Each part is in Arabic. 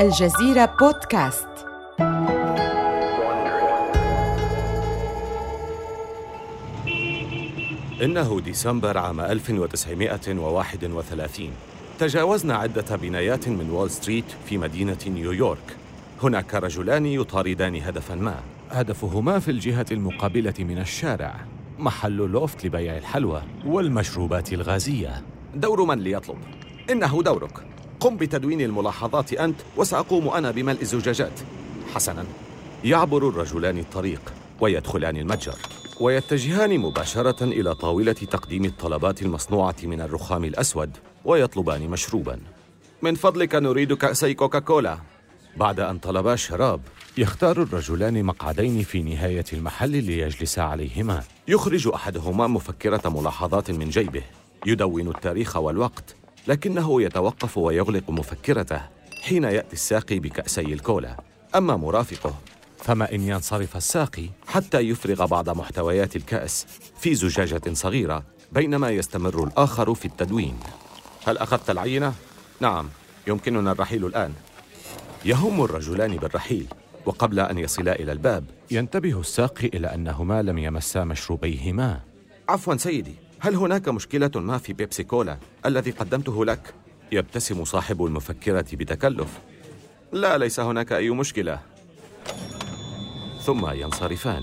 الجزيرة بودكاست. إنه ديسمبر عام 1931 تجاوزنا عدة بنايات من وول ستريت في مدينة نيويورك. هناك رجلان يطاردان هدفا ما. هدفهما في الجهة المقابلة من الشارع محل لوفت لبيع الحلوى والمشروبات الغازية. دور من ليطلب؟ إنه دورك. قم بتدوين الملاحظات أنت وسأقوم أنا بملء الزجاجات. حسناً. يعبر الرجلان الطريق ويدخلان المتجر. ويتجهان مباشرة إلى طاولة تقديم الطلبات المصنوعة من الرخام الأسود ويطلبان مشروباً. من فضلك نريد كأسي كوكاكولا. بعد أن طلبا الشراب يختار الرجلان مقعدين في نهاية المحل ليجلسا عليهما. يخرج أحدهما مفكرة ملاحظات من جيبه. يدون التاريخ والوقت. لكنه يتوقف ويغلق مفكرته حين يأتي الساقي بكأسي الكولا. أما مرافقه فما إن ينصرف الساقي؟ حتى يفرغ بعض محتويات الكأس في زجاجة صغيرة بينما يستمر الآخر في التدوين. هل أخذت العينة؟ نعم يمكننا الرحيل الآن. يهم الرجلان بالرحيل وقبل أن يصلا إلى الباب. ينتبه الساقي إلى أنهما لم يمسا مشروبيهما. عفوا سيدي. هل هناك مشكلة ما في بيبسي كولا الذي قدمته لك؟ يبتسم صاحب المفكرة بتكلف. لا ليس هناك أي مشكلة. ثم ينصرفان.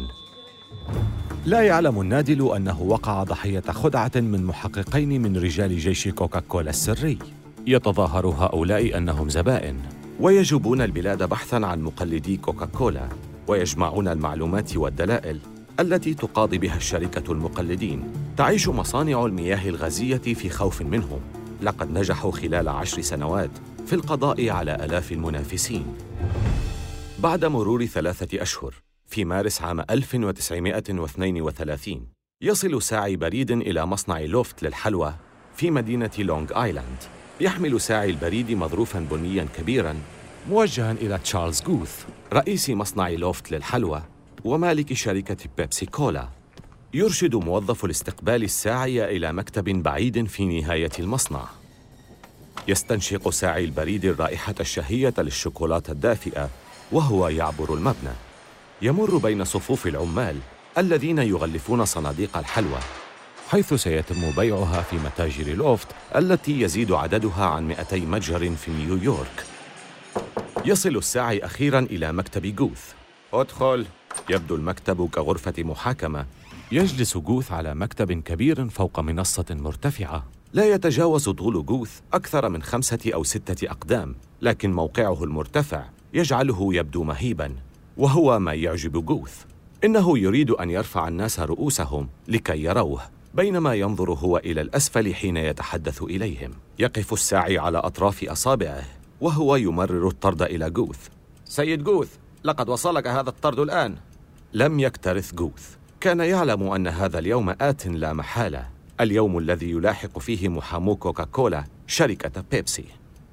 لا يعلم النادل أنه وقع ضحية خدعة من محققين من رجال جيش كوكاكولا السري. يتظاهر هؤلاء أنهم زبائن. ويجوبون البلاد بحثا عن مقلدي كوكاكولا ويجمعون المعلومات والدلائل. التي تقاضي بها الشركة المقلدين. تعيش مصانع المياه الغازية في خوف منهم. لقد نجحوا خلال عشر سنوات في القضاء على آلاف المنافسين. بعد مرور ثلاثة أشهر في مارس عام 1932 يصل ساعي بريد إلى مصنع لوفت للحلوى في مدينة لونغ آيلاند. يحمل ساعي البريد مظروفا بنيا كبيرا موجها إلى تشارلز جوث رئيس مصنع لوفت للحلوى. ومالك شركة بيبسي كولا. يرشد موظف الاستقبال الساعي إلى مكتب بعيد في نهاية المصنع. يستنشق ساعي البريد الرائحة الشهية للشوكولاتة الدافئة وهو يعبر المبنى. يمر بين صفوف العمال الذين يغلفون صناديق الحلوى حيث سيتم بيعها في متاجر لوفت التي يزيد عددها عن 200 متجر في نيويورك. يصل الساعي أخيرا إلى مكتب جوث. أدخل. يبدو المكتب كغرفة محاكمة. يجلس جوث على مكتب كبير فوق منصة مرتفعة. لا يتجاوز طول جوث أكثر من خمسة أو ستة أقدام لكن موقعه المرتفع يجعله يبدو مهيبا وهو ما يعجب جوث. إنه يريد أن يرفع الناس رؤوسهم لكي يروه بينما ينظر هو إلى الأسفل حين يتحدث إليهم. يقف الساعي على أطراف أصابعه وهو يمرر الطرد إلى جوث. سيد جوث لقد وصلك هذا الطرد الآن. لم يكترث جوث. كان يعلم أن هذا اليوم آت لا محالة. اليوم الذي يلاحق فيه محامو كوكاكولا شركة بيبسي.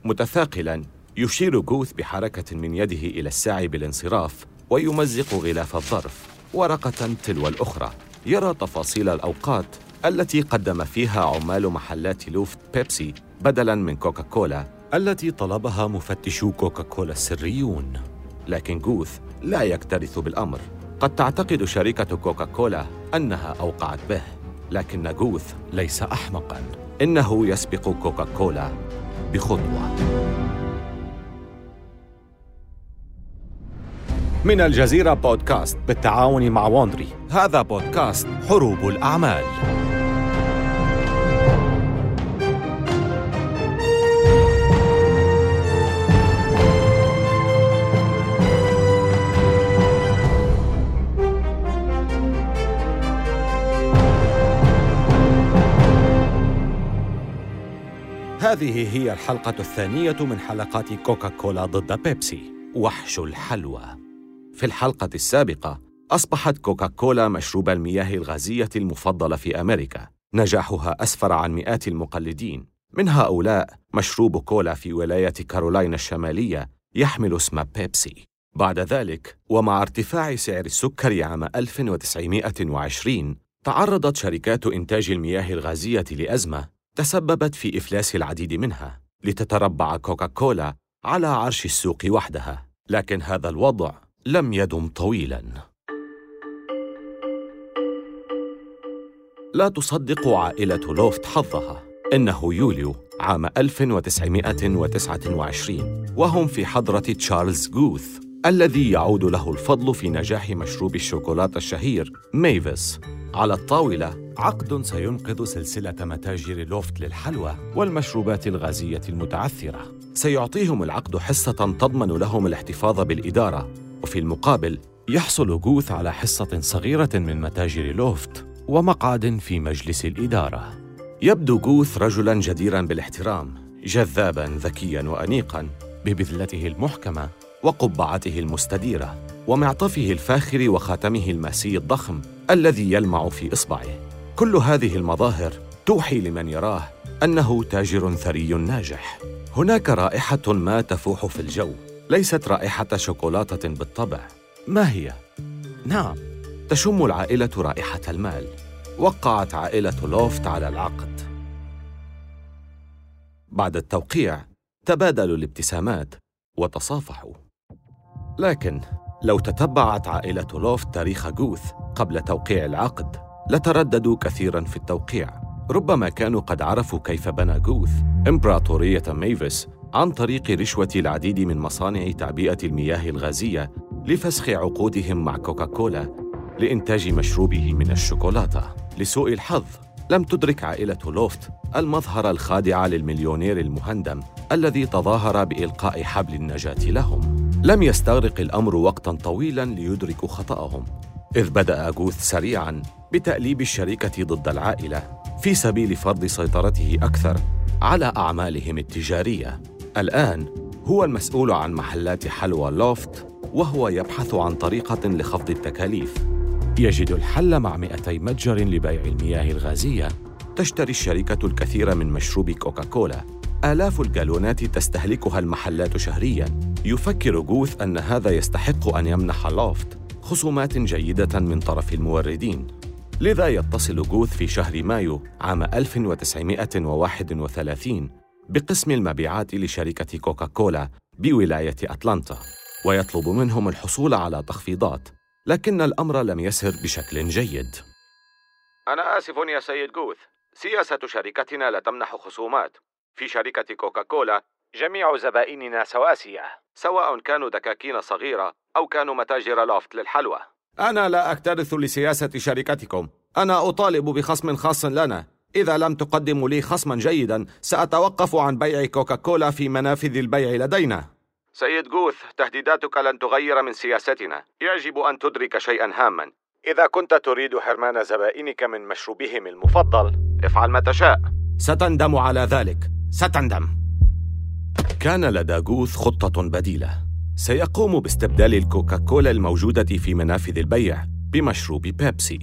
متثاقلا يشير جوث بحركة من يده إلى الساعي بالانصراف ويمزق غلاف الظرف ورقة تلو الأخرى. يرى تفاصيل الأوقات التي قدم فيها عمال محلات لوفت بيبسي بدلا من كوكاكولا التي طلبها مفتشو كوكاكولا السريون. لكن جوث لا يكترث بالأمر. قد تعتقد شركة كوكاكولا أنها أوقعت به لكن جوث ليس أحمقا. إنه يسبق كوكاكولا بخطوة. من الجزيرة بودكاست بالتعاون مع وندري. هذا بودكاست حروب الأعمال. هذه هي الحلقة الثانية من حلقات كوكاكولا ضد بيبسي وحش الحلوى. في الحلقة السابقة أصبحت كوكاكولا مشروب المياه الغازية المفضل في أمريكا. نجاحها أسفر عن مئات المقلدين. من هؤلاء مشروب كولا في ولاية كارولاينا الشمالية يحمل اسم بيبسي. بعد ذلك ومع ارتفاع سعر السكر عام 1920 تعرضت شركات إنتاج المياه الغازية لأزمة تسببت في إفلاس العديد منها لتتربع كوكاكولا على عرش السوق وحدها لكن هذا الوضع لم يدم طويلا. لا تصدق عائلة لوفت حظها. إنه يوليو عام 1929 وهم في حضرة تشارلز جوث. الذي يعود له الفضل في نجاح مشروب الشوكولاتة الشهير ميفيس. على الطاولة عقد سينقذ سلسلة متاجر لوفت للحلوى والمشروبات الغازية المتعثرة. سيعطيهم العقد حصة تضمن لهم الاحتفاظ بالإدارة. وفي المقابل يحصل جوث على حصة صغيرة من متاجر لوفت ومقعد في مجلس الإدارة. يبدو جوث رجلا جديرا بالاحترام جذابا ذكيا وأنيقا. ببذلته المحكمة وقبعته المستديرة ومعطفه الفاخر وخاتمه الماسي الضخم الذي يلمع في إصبعه. كل هذه المظاهر توحي لمن يراه أنه تاجر ثري ناجح. هناك رائحة ما تفوح في الجو ليست رائحة شوكولاتة بالطبع. ما هي؟ نعم تشم العائلة رائحة المال. وقعت عائلة لوفت على العقد. بعد التوقيع تبادلوا الابتسامات وتصافحوا. لكن لو تتبعت عائلة لوفت تاريخ جوث قبل توقيع العقد لترددوا كثيرا في التوقيع. ربما كانوا قد عرفوا كيف بنى جوث إمبراطورية ميفيس عن طريق رشوة العديد من مصانع تعبئة المياه الغازية لفسخ عقودهم مع كوكاكولا لإنتاج مشروبه من الشوكولاتة. لسوء الحظ لم تدرك عائلة لوفت المظهر الخادع للمليونير المهندم الذي تظاهر بإلقاء حبل النجاة لهم. لم يستغرق الأمر وقتا طويلا ليدركوا خطأهم إذ بدأ جوث سريعا بتأليب الشركة ضد العائلة في سبيل فرض سيطرته أكثر على أعمالهم التجارية. الآن هو المسؤول عن محلات حلوى لوفت وهو يبحث عن طريقة لخفض التكاليف. يجد الحل مع 200 متجر لبيع المياه الغازية. تشتري الشركة الكثير من مشروب كوكاكولا. آلاف الجالونات تستهلكها المحلات شهرياً. يفكر جوث أن هذا يستحق أن يمنح لوفت خصومات جيدة من طرف الموردين. لذا يتصل جوث في شهر مايو عام 1931 بقسم المبيعات لشركة كوكاكولا بولاية أتلانتا ويطلب منهم الحصول على تخفيضات لكن الأمر لم يسر بشكل جيد. أنا آسف يا سيد جوث. سياسة شركتنا لا تمنح خصومات. في شركة كوكاكولا جميع زبائننا سواسية سواء كانوا دكاكين صغيرة أو كانوا متاجر لوفت للحلوى. أنا لا أكترث لسياسة شركتكم. أنا أطالب بخصم خاص لنا. إذا لم تقدموا لي خصما جيدا سأتوقف عن بيع كوكاكولا في منافذ البيع لدينا. سيد جوث تهديداتك لن تغير من سياستنا. يجب أن تدرك شيئا هاما. إذا كنت تريد حرمان زبائنك من مشروبهم المفضل افعل ما تشاء. ستندم على ذلك. ستندم. كان لدى جوث خطة بديلة. سيقوم باستبدال الكوكاكولا الموجودة في منافذ البيع بمشروب بيبسي.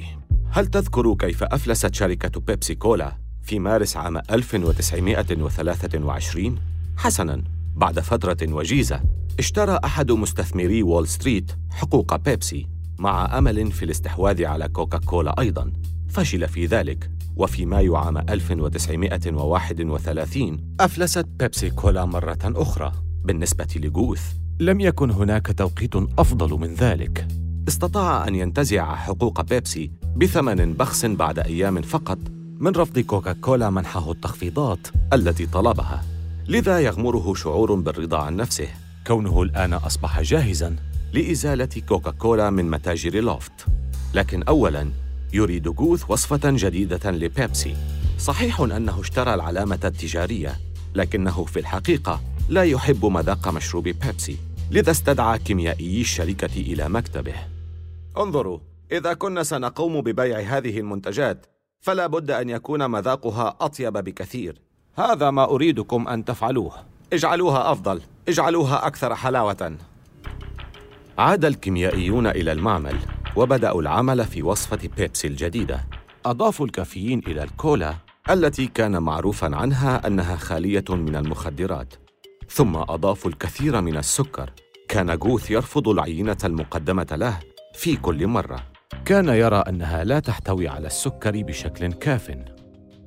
هل تذكر كيف أفلست شركة بيبسي كولا في مارس عام 1923؟ حسناً بعد فترة وجيزة اشترى أحد مستثمري وول ستريت حقوق بيبسي مع أمل في الاستحواذ على كوكاكولا أيضاً. فشل في ذلك. وفي مايو عام 1931 أفلست بيبسي كولا مرة أخرى بالنسبة لجوث. لم يكن هناك توقيت أفضل من ذلك. استطاع أن ينتزع حقوق بيبسي بثمن بخس بعد أيام فقط من رفض كوكاكولا منحه التخفيضات التي طلبها لذا يغمره شعور بالرضا عن نفسه. كونه الآن أصبح جاهزاً لإزالة كوكاكولا من متاجر لوفت. لكن أولاً يريد جوث وصفة جديدة لبيبسي. صحيح أنه اشترى العلامة التجارية لكنه في الحقيقة لا يحب مذاق مشروب بيبسي لذا استدعى كيميائي الشركة إلى مكتبه. انظروا إذا كنا سنقوم ببيع هذه المنتجات فلا بد أن يكون مذاقها أطيب بكثير. هذا ما أريدكم أن تفعلوه. اجعلوها أفضل اجعلوها أكثر حلاوة. عاد الكيميائيون إلى المعمل. وبدأوا العمل في وصفة بيبسي الجديدة. أضافوا الكافيين إلى الكولا التي كان معروفا عنها أنها خالية من المخدرات. ثم أضافوا الكثير من السكر. كان جوث يرفض العينة المقدمة له في كل مرة. كان يرى أنها لا تحتوي على السكر بشكل كاف.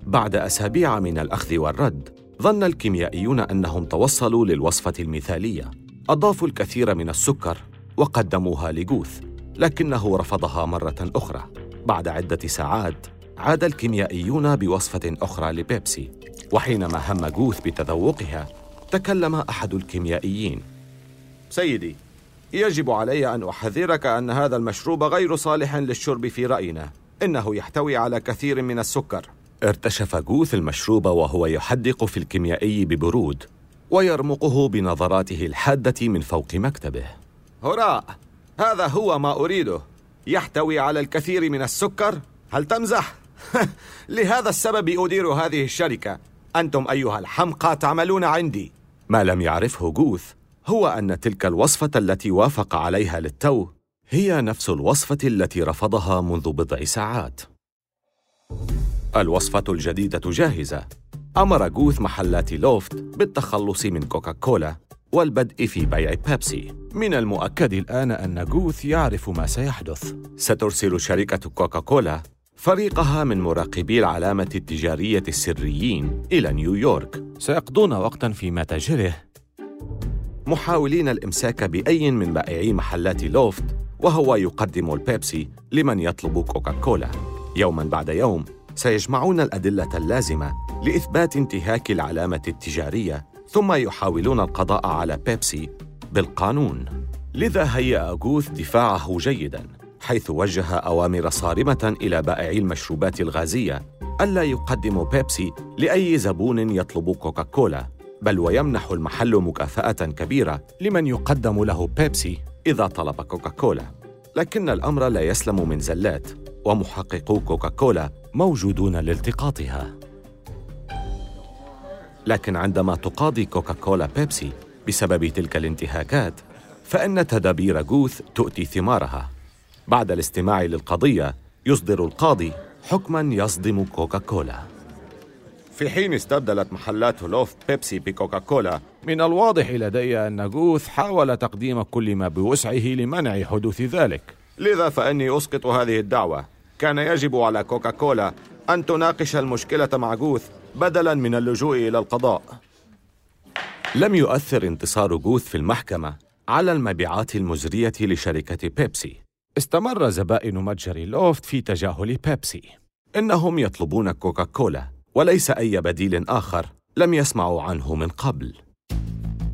بعد أسابيع من الأخذ والرد ظن الكيميائيون أنهم توصلوا للوصفة المثالية. أضافوا الكثير من السكر وقدموها لجوث لكنه رفضها مرة أخرى. بعد عدة ساعات عاد الكيميائيون بوصفة أخرى لبيبسي. وحينما هم جوث بتذوقها تكلم أحد الكيميائيين. سيدي يجب علي أن أحذرك أن هذا المشروب غير صالح للشرب في رأينا. إنه يحتوي على كثير من السكر. ارتشف جوث المشروب وهو يحدق في الكيميائي ببرود ويرمقه بنظراته الحادة من فوق مكتبه. هراء! هذا هو ما أريده. يحتوي على الكثير من السكر. هل تمزح؟ لهذا السبب أدير هذه الشركة. أنتم أيها الحمقى تعملون عندي. ما لم يعرفه جوث هو أن تلك الوصفة التي وافق عليها للتو هي نفس الوصفة التي رفضها منذ بضع ساعات. الوصفة الجديدة جاهزة. أمر جوث محلات لوفت بالتخلص من كوكاكولا. والبدء في بيع بيبسي. من المؤكد الآن أن جوث يعرف ما سيحدث. سترسل شركة كوكاكولا فريقها من مراقبي العلامة التجارية السريين إلى نيويورك. سيقضون وقتا في متاجره. محاولين الإمساك بأي من بائعي محلات لوفت وهو يقدم البيبسي لمن يطلب كوكاكولا. يوما بعد يوم سيجمعون الأدلة اللازمة لإثبات انتهاك العلامة التجارية ثم يحاولون القضاء على بيبسي بالقانون. لذا هيأ أغوث دفاعه جيداً حيث وجه أوامر صارمة إلى بائعي المشروبات الغازية ألا يقدموا بيبسي لأي زبون يطلب كوكاكولا بل ويمنح المحل مكافأة كبيرة لمن يقدم له بيبسي إذا طلب كوكاكولا. لكن الأمر لا يسلم من زلات ومحققو كوكاكولا موجودون لالتقاطها. لكن عندما تقاضي كوكاكولا بيبسي بسبب تلك الانتهاكات فإن تدابير جوث تؤتي ثمارها. بعد الاستماع للقضية يصدر القاضي حكما يصدم كوكاكولا. في حين استبدلت محلات لوفت بيبسي بكوكاكولا من الواضح لدي أن جوث حاول تقديم كل ما بوسعه لمنع حدوث ذلك. لذا فإني أسقط هذه الدعوة. كان يجب على كوكاكولا أن تناقش المشكلة مع جوث بدلا من اللجوء إلى القضاء. لم يؤثر انتصار جوث في المحكمة على المبيعات المزرية لشركة بيبسي. استمر زبائن متجر لوفت في تجاهل بيبسي. إنهم يطلبون كوكاكولا وليس أي بديل آخر لم يسمعوا عنه من قبل.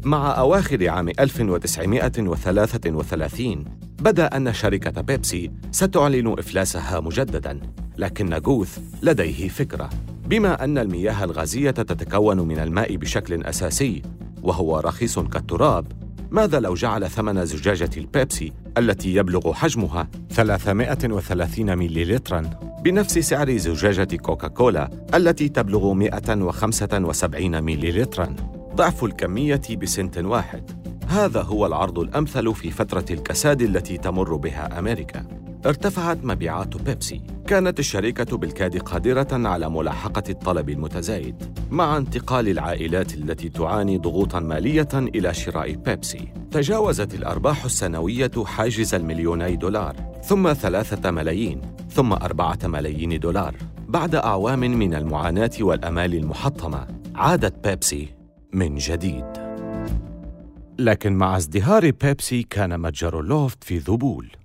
مع أواخر عام 1933 بدأ أن شركة بيبسي ستعلن إفلاسها مجدداً لكن جوث لديه فكرة. بما أن المياه الغازية تتكون من الماء بشكل أساسي وهو رخيص كالتراب ماذا لو جعل ثمن زجاجة البيبسي التي يبلغ حجمها 330 مليلترا بنفس سعر زجاجة كوكاكولا التي تبلغ 175 مليلترا؟ ضعف الكمية بسنت واحد. هذا هو العرض الأمثل في فترة الكساد التي تمر بها أمريكا. ارتفعت مبيعات بيبسي. كانت الشركة بالكاد قادرة على ملاحقة الطلب المتزايد مع انتقال العائلات التي تعاني ضغوطا مالية إلى شراء بيبسي. تجاوزت الأرباح السنوية حاجز المليوني دولار ثم ثلاثة ملايين ثم أربعة ملايين دولار. بعد أعوام من المعاناة والأمال المحطمة عادت بيبسي من جديد. لكن مع ازدهار بيبسي كان متجر لوفت في ذبول.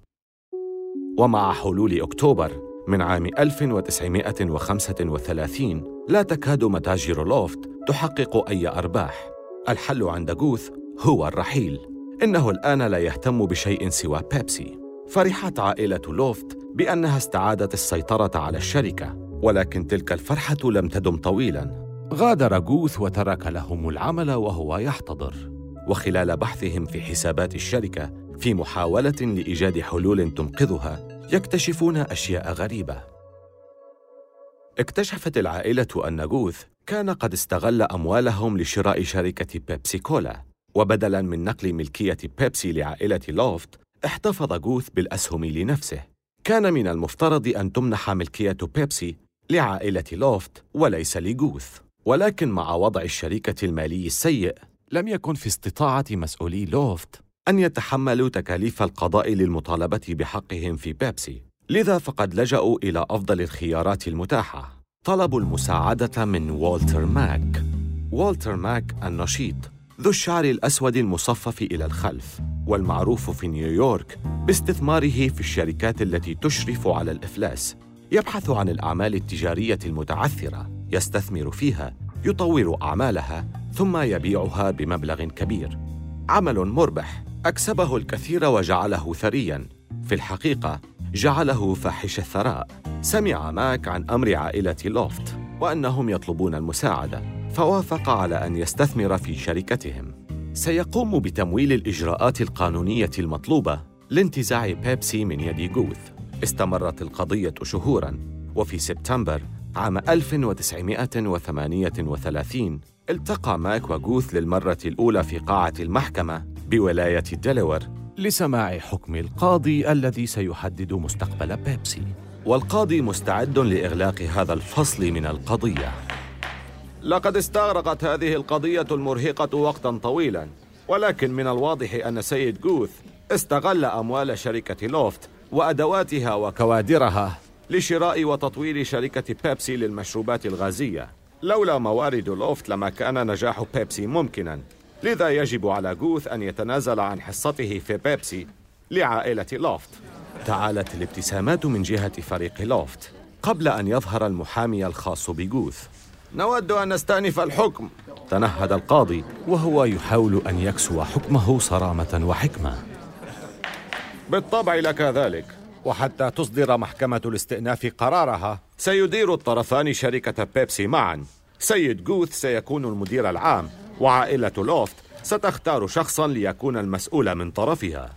ومع حلول أكتوبر من عام 1935 لا تكاد متاجر لوفت تحقق أي أرباح. الحل عند جوث هو الرحيل. إنه الآن لا يهتم بشيء سوى بيبسي. فرحت عائلة لوفت بأنها استعادت السيطرة على الشركة ولكن تلك الفرحة لم تدم طويلاً. غادر جوث وترك لهم العمل وهو يحتضر. وخلال بحثهم في حسابات الشركة في محاولة لإيجاد حلول تنقذها يكتشفون أشياء غريبة. اكتشفت العائلة أن جوث كان قد استغل أموالهم لشراء شركة بيبسي كولا. وبدلاً من نقل ملكية بيبسي لعائلة لوفت احتفظ جوث بالأسهم لنفسه. كان من المفترض أن تمنح ملكية بيبسي لعائلة لوفت وليس لجوث. ولكن مع وضع الشركة المالي السيء لم يكن في استطاعة مسؤولي لوفت. أن يتحملوا تكاليف القضاء للمطالبة بحقهم في بيبسي. لذا فقد لجأوا إلى أفضل الخيارات المتاحة. طلبوا المساعدة من والتر ماك. والتر ماك النشيط ذو الشعر الأسود المصفف إلى الخلف والمعروف في نيويورك باستثماره في الشركات التي تشرف على الإفلاس. يبحث عن الأعمال التجارية المتعثرة يستثمر فيها يطور أعمالها ثم يبيعها بمبلغ كبير. عمل مربح. أكسبه الكثير وجعله ثرياً. في الحقيقة جعله فاحش الثراء. سمع ماك عن أمر عائلة لوفت وأنهم يطلبون المساعدة فوافق على أن يستثمر في شركتهم. سيقوم بتمويل الإجراءات القانونية المطلوبة لانتزاع بيبسي من يد جوث. استمرت القضية شهوراً وفي سبتمبر عام 1938 التقى ماك وجوث للمرة الأولى في قاعة المحكمة بولاية ديلوير لسماع حكم القاضي الذي سيحدد مستقبل بيبسي. والقاضي مستعد لإغلاق هذا الفصل من القضية. لقد استغرقت هذه القضية المرهقة وقتا طويلا ولكن من الواضح أن سيد جوث استغل أموال شركة لوفت وأدواتها وكوادرها لشراء وتطوير شركة بيبسي للمشروبات الغازية. لولا موارد لوفت لما كان نجاح بيبسي ممكنا. لذا يجب على جوث أن يتنازل عن حصته في بيبسي لعائلة لوفت. تعالت الابتسامات من جهة فريق لوفت قبل أن يظهر المحامي الخاص بجوث. نود أن نستأنف الحكم. تنهد القاضي وهو يحاول أن يكسو حكمه صرامة وحكمة. بالطبع لك ذلك. وحتى تصدر محكمة الاستئناف قرارها سيدير الطرفان شركة بيبسي معا. سيد جوث سيكون المدير العام. وعائلة لوفت ستختار شخصا ليكون المسؤول من طرفها.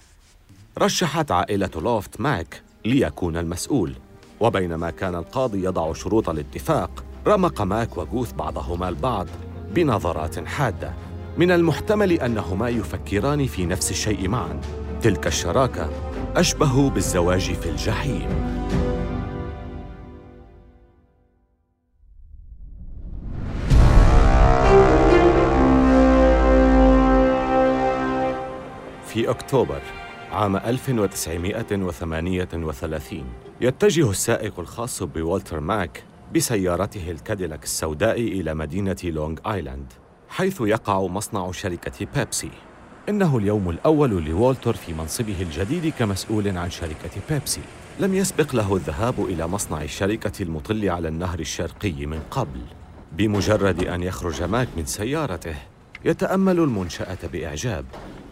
رشحت عائلة لوفت ماك ليكون المسؤول. وبينما كان القاضي يضع شروط الاتفاق رمق ماك وجوث بعضهما البعض بنظرات حادة. من المحتمل أنهما يفكران في نفس الشيء معا. تلك الشراكة أشبه بالزواج في الجحيم. في أكتوبر عام 1938 يتجه السائق الخاص بوالتر ماك بسيارته الكاديلاك السوداء إلى مدينة لونغ آيلاند حيث يقع مصنع شركة بيبسي. إنه اليوم الأول لوالتر في منصبه الجديد كمسؤول عن شركة بيبسي. لم يسبق له الذهاب إلى مصنع الشركة المطل على النهر الشرقي من قبل. بمجرد أن يخرج ماك من سيارته يتأمل المنشأة بإعجاب.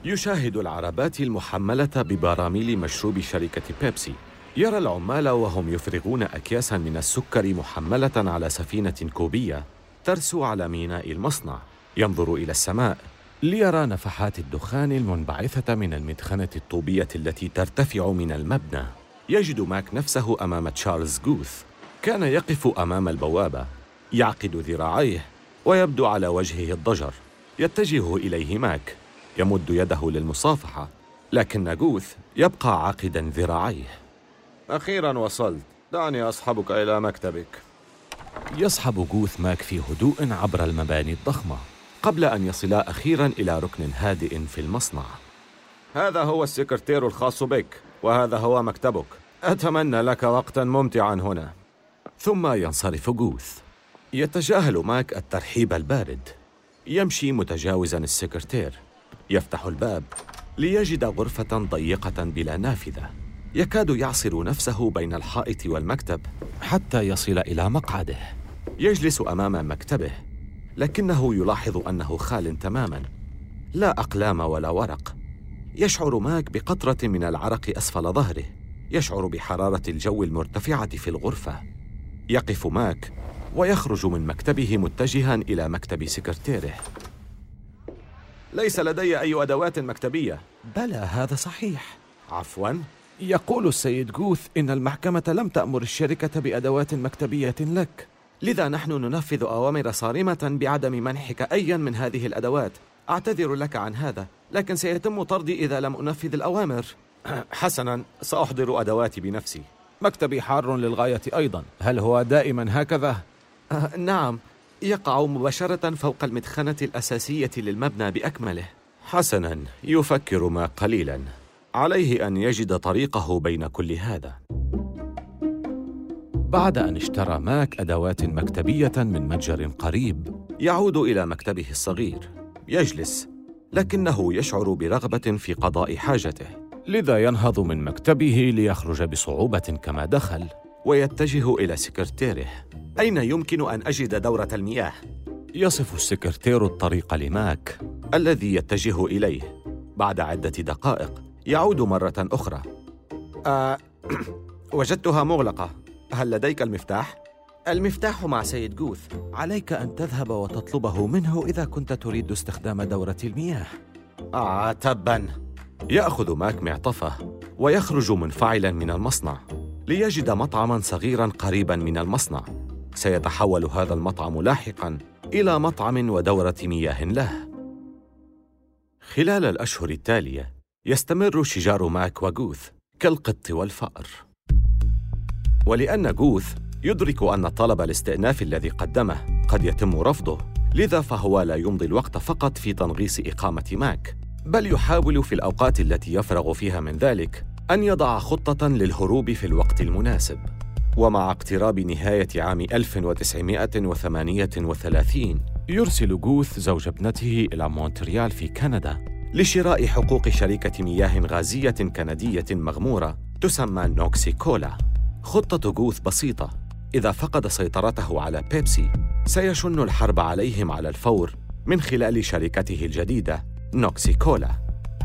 يشاهد العربات المحملة ببراميل مشروب شركة بيبسي. يرى العمال وهم يفرغون أكياسا من السكر محملة على سفينة كوبية ترسو على ميناء المصنع. ينظر إلى السماء ليرى نفحات الدخان المنبعثة من المدخنة الطوبية التي ترتفع من المبنى. يجد ماك نفسه أمام تشارلز جوث. كان يقف أمام البوابة يعقد ذراعيه ويبدو على وجهه الضجر. يتجه إليه ماك. يمد يده للمصافحة لكن جوث يبقى عاقدا ذراعيه. أخيرا وصلت. دعني أصحبك إلى مكتبك. يصحب جوث ماك في هدوء عبر المباني الضخمة قبل أن يصلا أخيرا إلى ركن هادئ في المصنع. هذا هو السكرتير الخاص بك وهذا هو مكتبك. أتمنى لك وقتا ممتعا هنا. ثم ينصرف جوث. يتجاهل ماك الترحيب البارد. يمشي متجاوزا السكرتير. يفتح الباب ليجد غرفة ضيقة بلا نافذة. يكاد يعصر نفسه بين الحائط والمكتب حتى يصل إلى مقعده. يجلس أمام مكتبه لكنه يلاحظ أنه خال تماما. لا أقلام ولا ورق. يشعر ماك بقطرة من العرق أسفل ظهره. يشعر بحرارة الجو المرتفعة في الغرفة. يقف ماك ويخرج من مكتبه متجها إلى مكتب سكرتيره. ليس لدي أي أدوات مكتبية. بلى هذا صحيح. عفوا. يقول السيد جوث إن المحكمة لم تأمر الشركة بأدوات مكتبية لك. لذا نحن ننفذ أوامر صارمة بعدم منحك أيا من هذه الأدوات. أعتذر لك عن هذا لكن سيتم طردي إذا لم أنفذ الأوامر. حسنا سأحضر أدواتي بنفسي. مكتبي حار للغاية أيضا. هل هو دائما هكذا؟ آه نعم. يقع مباشرة فوق المدخنة الأساسية للمبنى بأكمله. حسنا يفكر ما قليلا. عليه أن يجد طريقه بين كل هذا. بعد أن اشترى ماك أدوات مكتبية من متجر قريب. يعود إلى مكتبه الصغير. يجلس. لكنه يشعر برغبة في قضاء حاجته. لذا ينهض من مكتبه ليخرج بصعوبة كما دخل. ويتجه إلى سكرتيره. أين يمكن أن أجد دورة المياه؟ يصف السكرتير الطريق لماك. الذي يتجه إليه. بعد عدة دقائق يعود مرة أخرى. أه وجدتها مغلقة. هل لديك المفتاح؟ المفتاح مع سيد جوث. عليك أن تذهب وتطلبه منه إذا كنت تريد استخدام دورة المياه. آه تبا. يأخذ ماك معطفه ويخرج منفعلا من المصنع ليجد مطعما صغيرا قريبا من المصنع. سيتحول هذا المطعم لاحقا إلى مطعم ودورة مياه له. خلال الأشهر التالية يستمر شجار ماك وجوث كالقط والفأر. ولأن جوث يدرك أن طلب الاستئناف الذي قدمه قد يتم رفضه لذا فهو لا يمضي الوقت فقط في تنغيص إقامة ماك بل يحاول في الأوقات التي يفرغ فيها من ذلك أن يضع خطة للهروب في الوقت المناسب. ومع اقتراب نهاية عام 1938 يرسل جوث زوج ابنته إلى مونتريال في كندا لشراء حقوق شركة مياه غازية كندية مغمورة تسمى نوكسي كولا خطة جوث بسيطة. إذا فقد سيطرته على بيبسي سيشن الحرب عليهم على الفور من خلال شركته الجديدة نوكسي كولا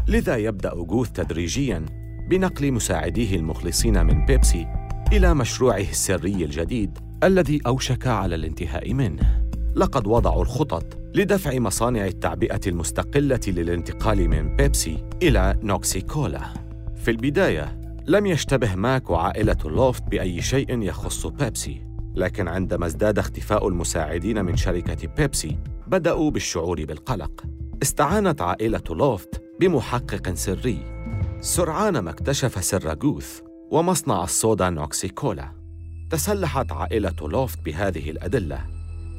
لذا يبدأ جوث تدريجياً بنقل مساعديه المخلصين من بيبسي إلى مشروعه السري الجديد الذي أوشك على الانتهاء منه. لقد وضعوا الخطط لدفع مصانع التعبئة المستقلة للانتقال من بيبسي إلى نوكسي كولا. في البداية لم يشتبه ماك وعائلة لوفت بأي شيء يخص بيبسي لكن عندما ازداد اختفاء المساعدين من شركة بيبسي بدأوا بالشعور بالقلق. استعانت عائلة لوفت بمحقق سري. سرعان ما اكتشف سر جوث ومصنع الصودا نوكسي كولا. تسلحت عائلة لوفت بهذه الأدلة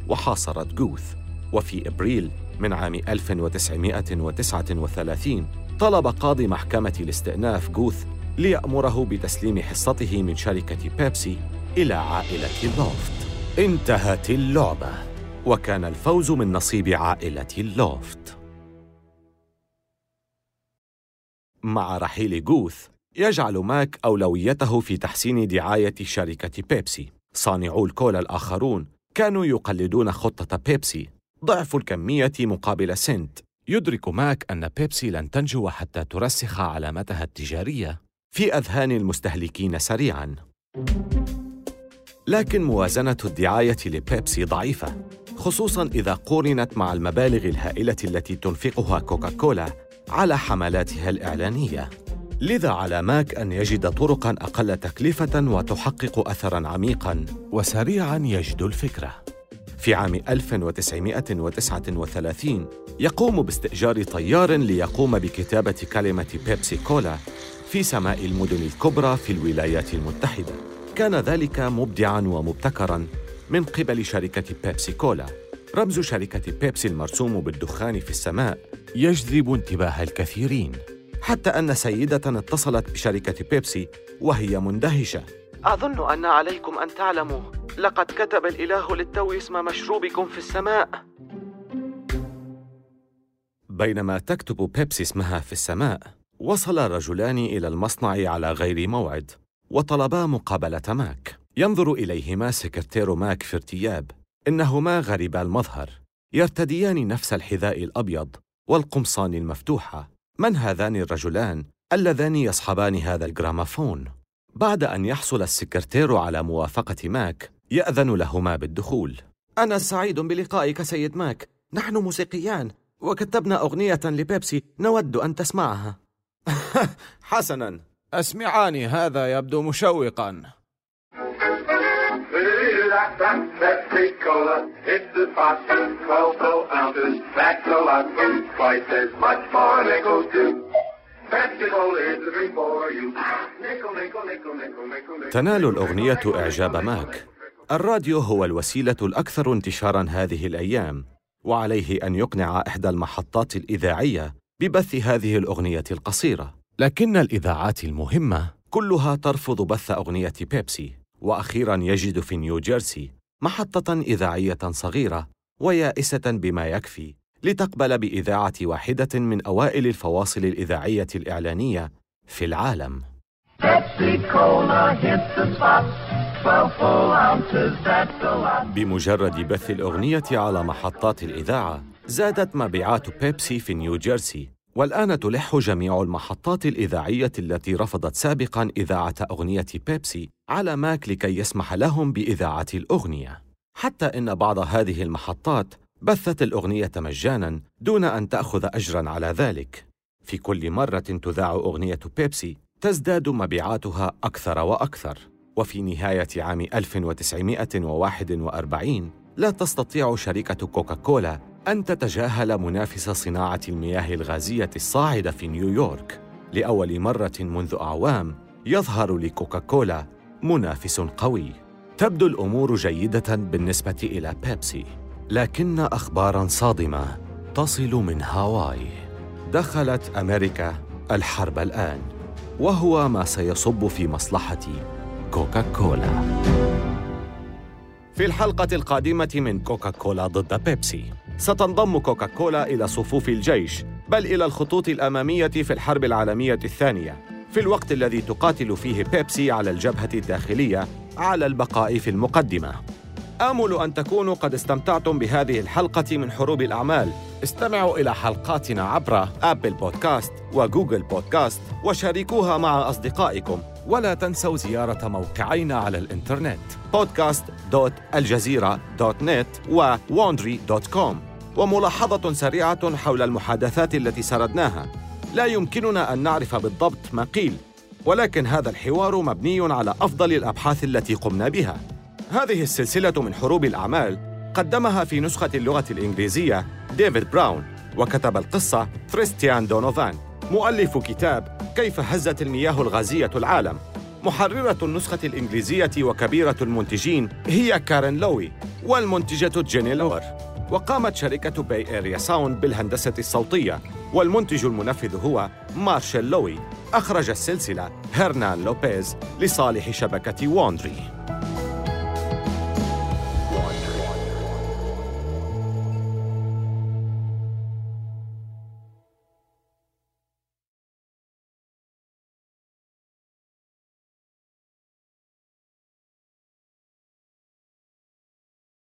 وحاصرت جوث. وفي إبريل من عام 1939 طلب قاضي محكمة الاستئناف جوث ليأمره بتسليم حصته من شركة بيبسي إلى عائلة لوفت. انتهت اللعبة وكان الفوز من نصيب عائلة لوفت. مع رحيل جوث يجعل ماك أولويته في تحسين دعاية شركة بيبسي. صانعو الكولا الآخرون كانوا يقلدون خطة بيبسي. ضعف الكمية مقابل سنت. يدرك ماك أن بيبسي لن تنجو حتى ترسخ علامتها التجارية في أذهان المستهلكين سريعاً. لكن موازنة الدعاية لبيبسي ضعيفة خصوصاً إذا قورنت مع المبالغ الهائلة التي تنفقها كوكاكولا على حملاتها الإعلانية. لذا على ماك أن يجد طرقاً أقل تكلفة وتحقق أثراً عميقاً وسريعاً يجد الفكرة. في عام 1939 يقوم باستئجار طيار ليقوم بكتابة كلمة بيبسي كولا في سماء المدن الكبرى في الولايات المتحدة. كان ذلك مبدعاً ومبتكراً من قبل شركة بيبسي كولا. رمز شركة بيبسي المرسوم بالدخان في السماء يجذب انتباه الكثيرين. حتى أن سيدة اتصلت بشركة بيبسي وهي مندهشة. أظن أن عليكم أن تعلموا. لقد كتب الإله للتو اسم مشروبكم في السماء. بينما تكتب بيبسي اسمها في السماء وصل رجلان إلى المصنع على غير موعد وطلبا مقابلة ماك. ينظر إليهما سكرتير ماك في ارتياب. إنهما غريبا المظهر. يرتديان نفس الحذاء الأبيض والقمصان المفتوحة. من هذان الرجلان اللذان يصحبان هذا الجرامافون؟ بعد أن يحصل السكرتير على موافقة ماك يأذن لهما بالدخول. أنا سعيد بلقائك سيد ماك. نحن موسيقيان وكتبنا أغنية لبيبسي نود أن تسمعها. حسناً. أسمعاني هذا يبدو مشوقاً. The spot, 12 ounces, that's a lot, twice as much for nickel too. تنال الأغنية إعجاب ماك. الراديو هو الوسيلة الأكثر انتشاراً هذه الأيام وعليه أن يقنع إحدى المحطات الإذاعية ببث هذه الأغنية القصيرة. لكن الإذاعات المهمة كلها ترفض بث أغنية بيبسي. وأخيراً يجد في نيوجيرسي محطة إذاعية صغيرة ويائسة بما يكفي لتقبل بإذاعة واحدة من أوائل الفواصل الإذاعية الإعلانية في العالم. بمجرد بث الأغنية على محطات الإذاعة، زادت مبيعات بيبسي في نيوجيرسي، والآن تلح جميع المحطات الإذاعية التي رفضت سابقاً إذاعة أغنية بيبسي على ماك لكي يسمح لهم بإذاعة الأغنية. حتى إن بعض هذه المحطات بثت الأغنية مجاناً دون أن تأخذ أجراً على ذلك. في كل مرة تذاع أغنية بيبسي تزداد مبيعاتها أكثر وأكثر. وفي نهاية عام 1941 لا تستطيع شركة كوكاكولا أن تتجاهل منافس صناعة المياه الغازية الصاعدة في نيويورك. لأول مرة منذ أعوام يظهر لكوكاكولا منافس قوي. تبدو الأمور جيدة بالنسبة إلى بيبسي، لكن أخباراً صادمة تصل من هاواي. دخلت أمريكا الحرب الآن، وهو ما سيصب في مصلحة كوكاكولا. في الحلقة القادمة من كوكاكولا ضد بيبسي، ستنضم كوكاكولا إلى صفوف الجيش، بل إلى الخطوط الأمامية في الحرب العالمية الثانية، في الوقت الذي تقاتل فيه بيبسي على الجبهة الداخلية على البقاء في المقدمة. آمل أن تكونوا قد استمتعتم بهذه الحلقة من حروب الأعمال. استمعوا إلى حلقاتنا عبر أبل بودكاست وجوجل بودكاست وشاركوها مع أصدقائكم ولا تنسوا زيارة موقعينا على الإنترنت podcast.aljazeera.net و wandry.com وملاحظة سريعة حول المحادثات التي سردناها. لا يمكننا أن نعرف بالضبط ما قيل ولكن هذا الحوار مبني على أفضل الأبحاث التي قمنا بها. هذه السلسلة من حروب الأعمال قدمها في نسخة اللغة الإنجليزية ديفيد براون وكتب القصة كريستيان دونوفان مؤلف كتاب كيف هزت المياه الغازية العالم. محررة النسخة الإنجليزية وكبيرة المنتجين هي كارين لوي والمنتجة جيني لور. وقامت شركة Bay Area Sound بالهندسة الصوتية والمنتج المنفذ هو مارشيل لوي. أخرج السلسلة هرنان لوبيز لصالح شبكة Wondery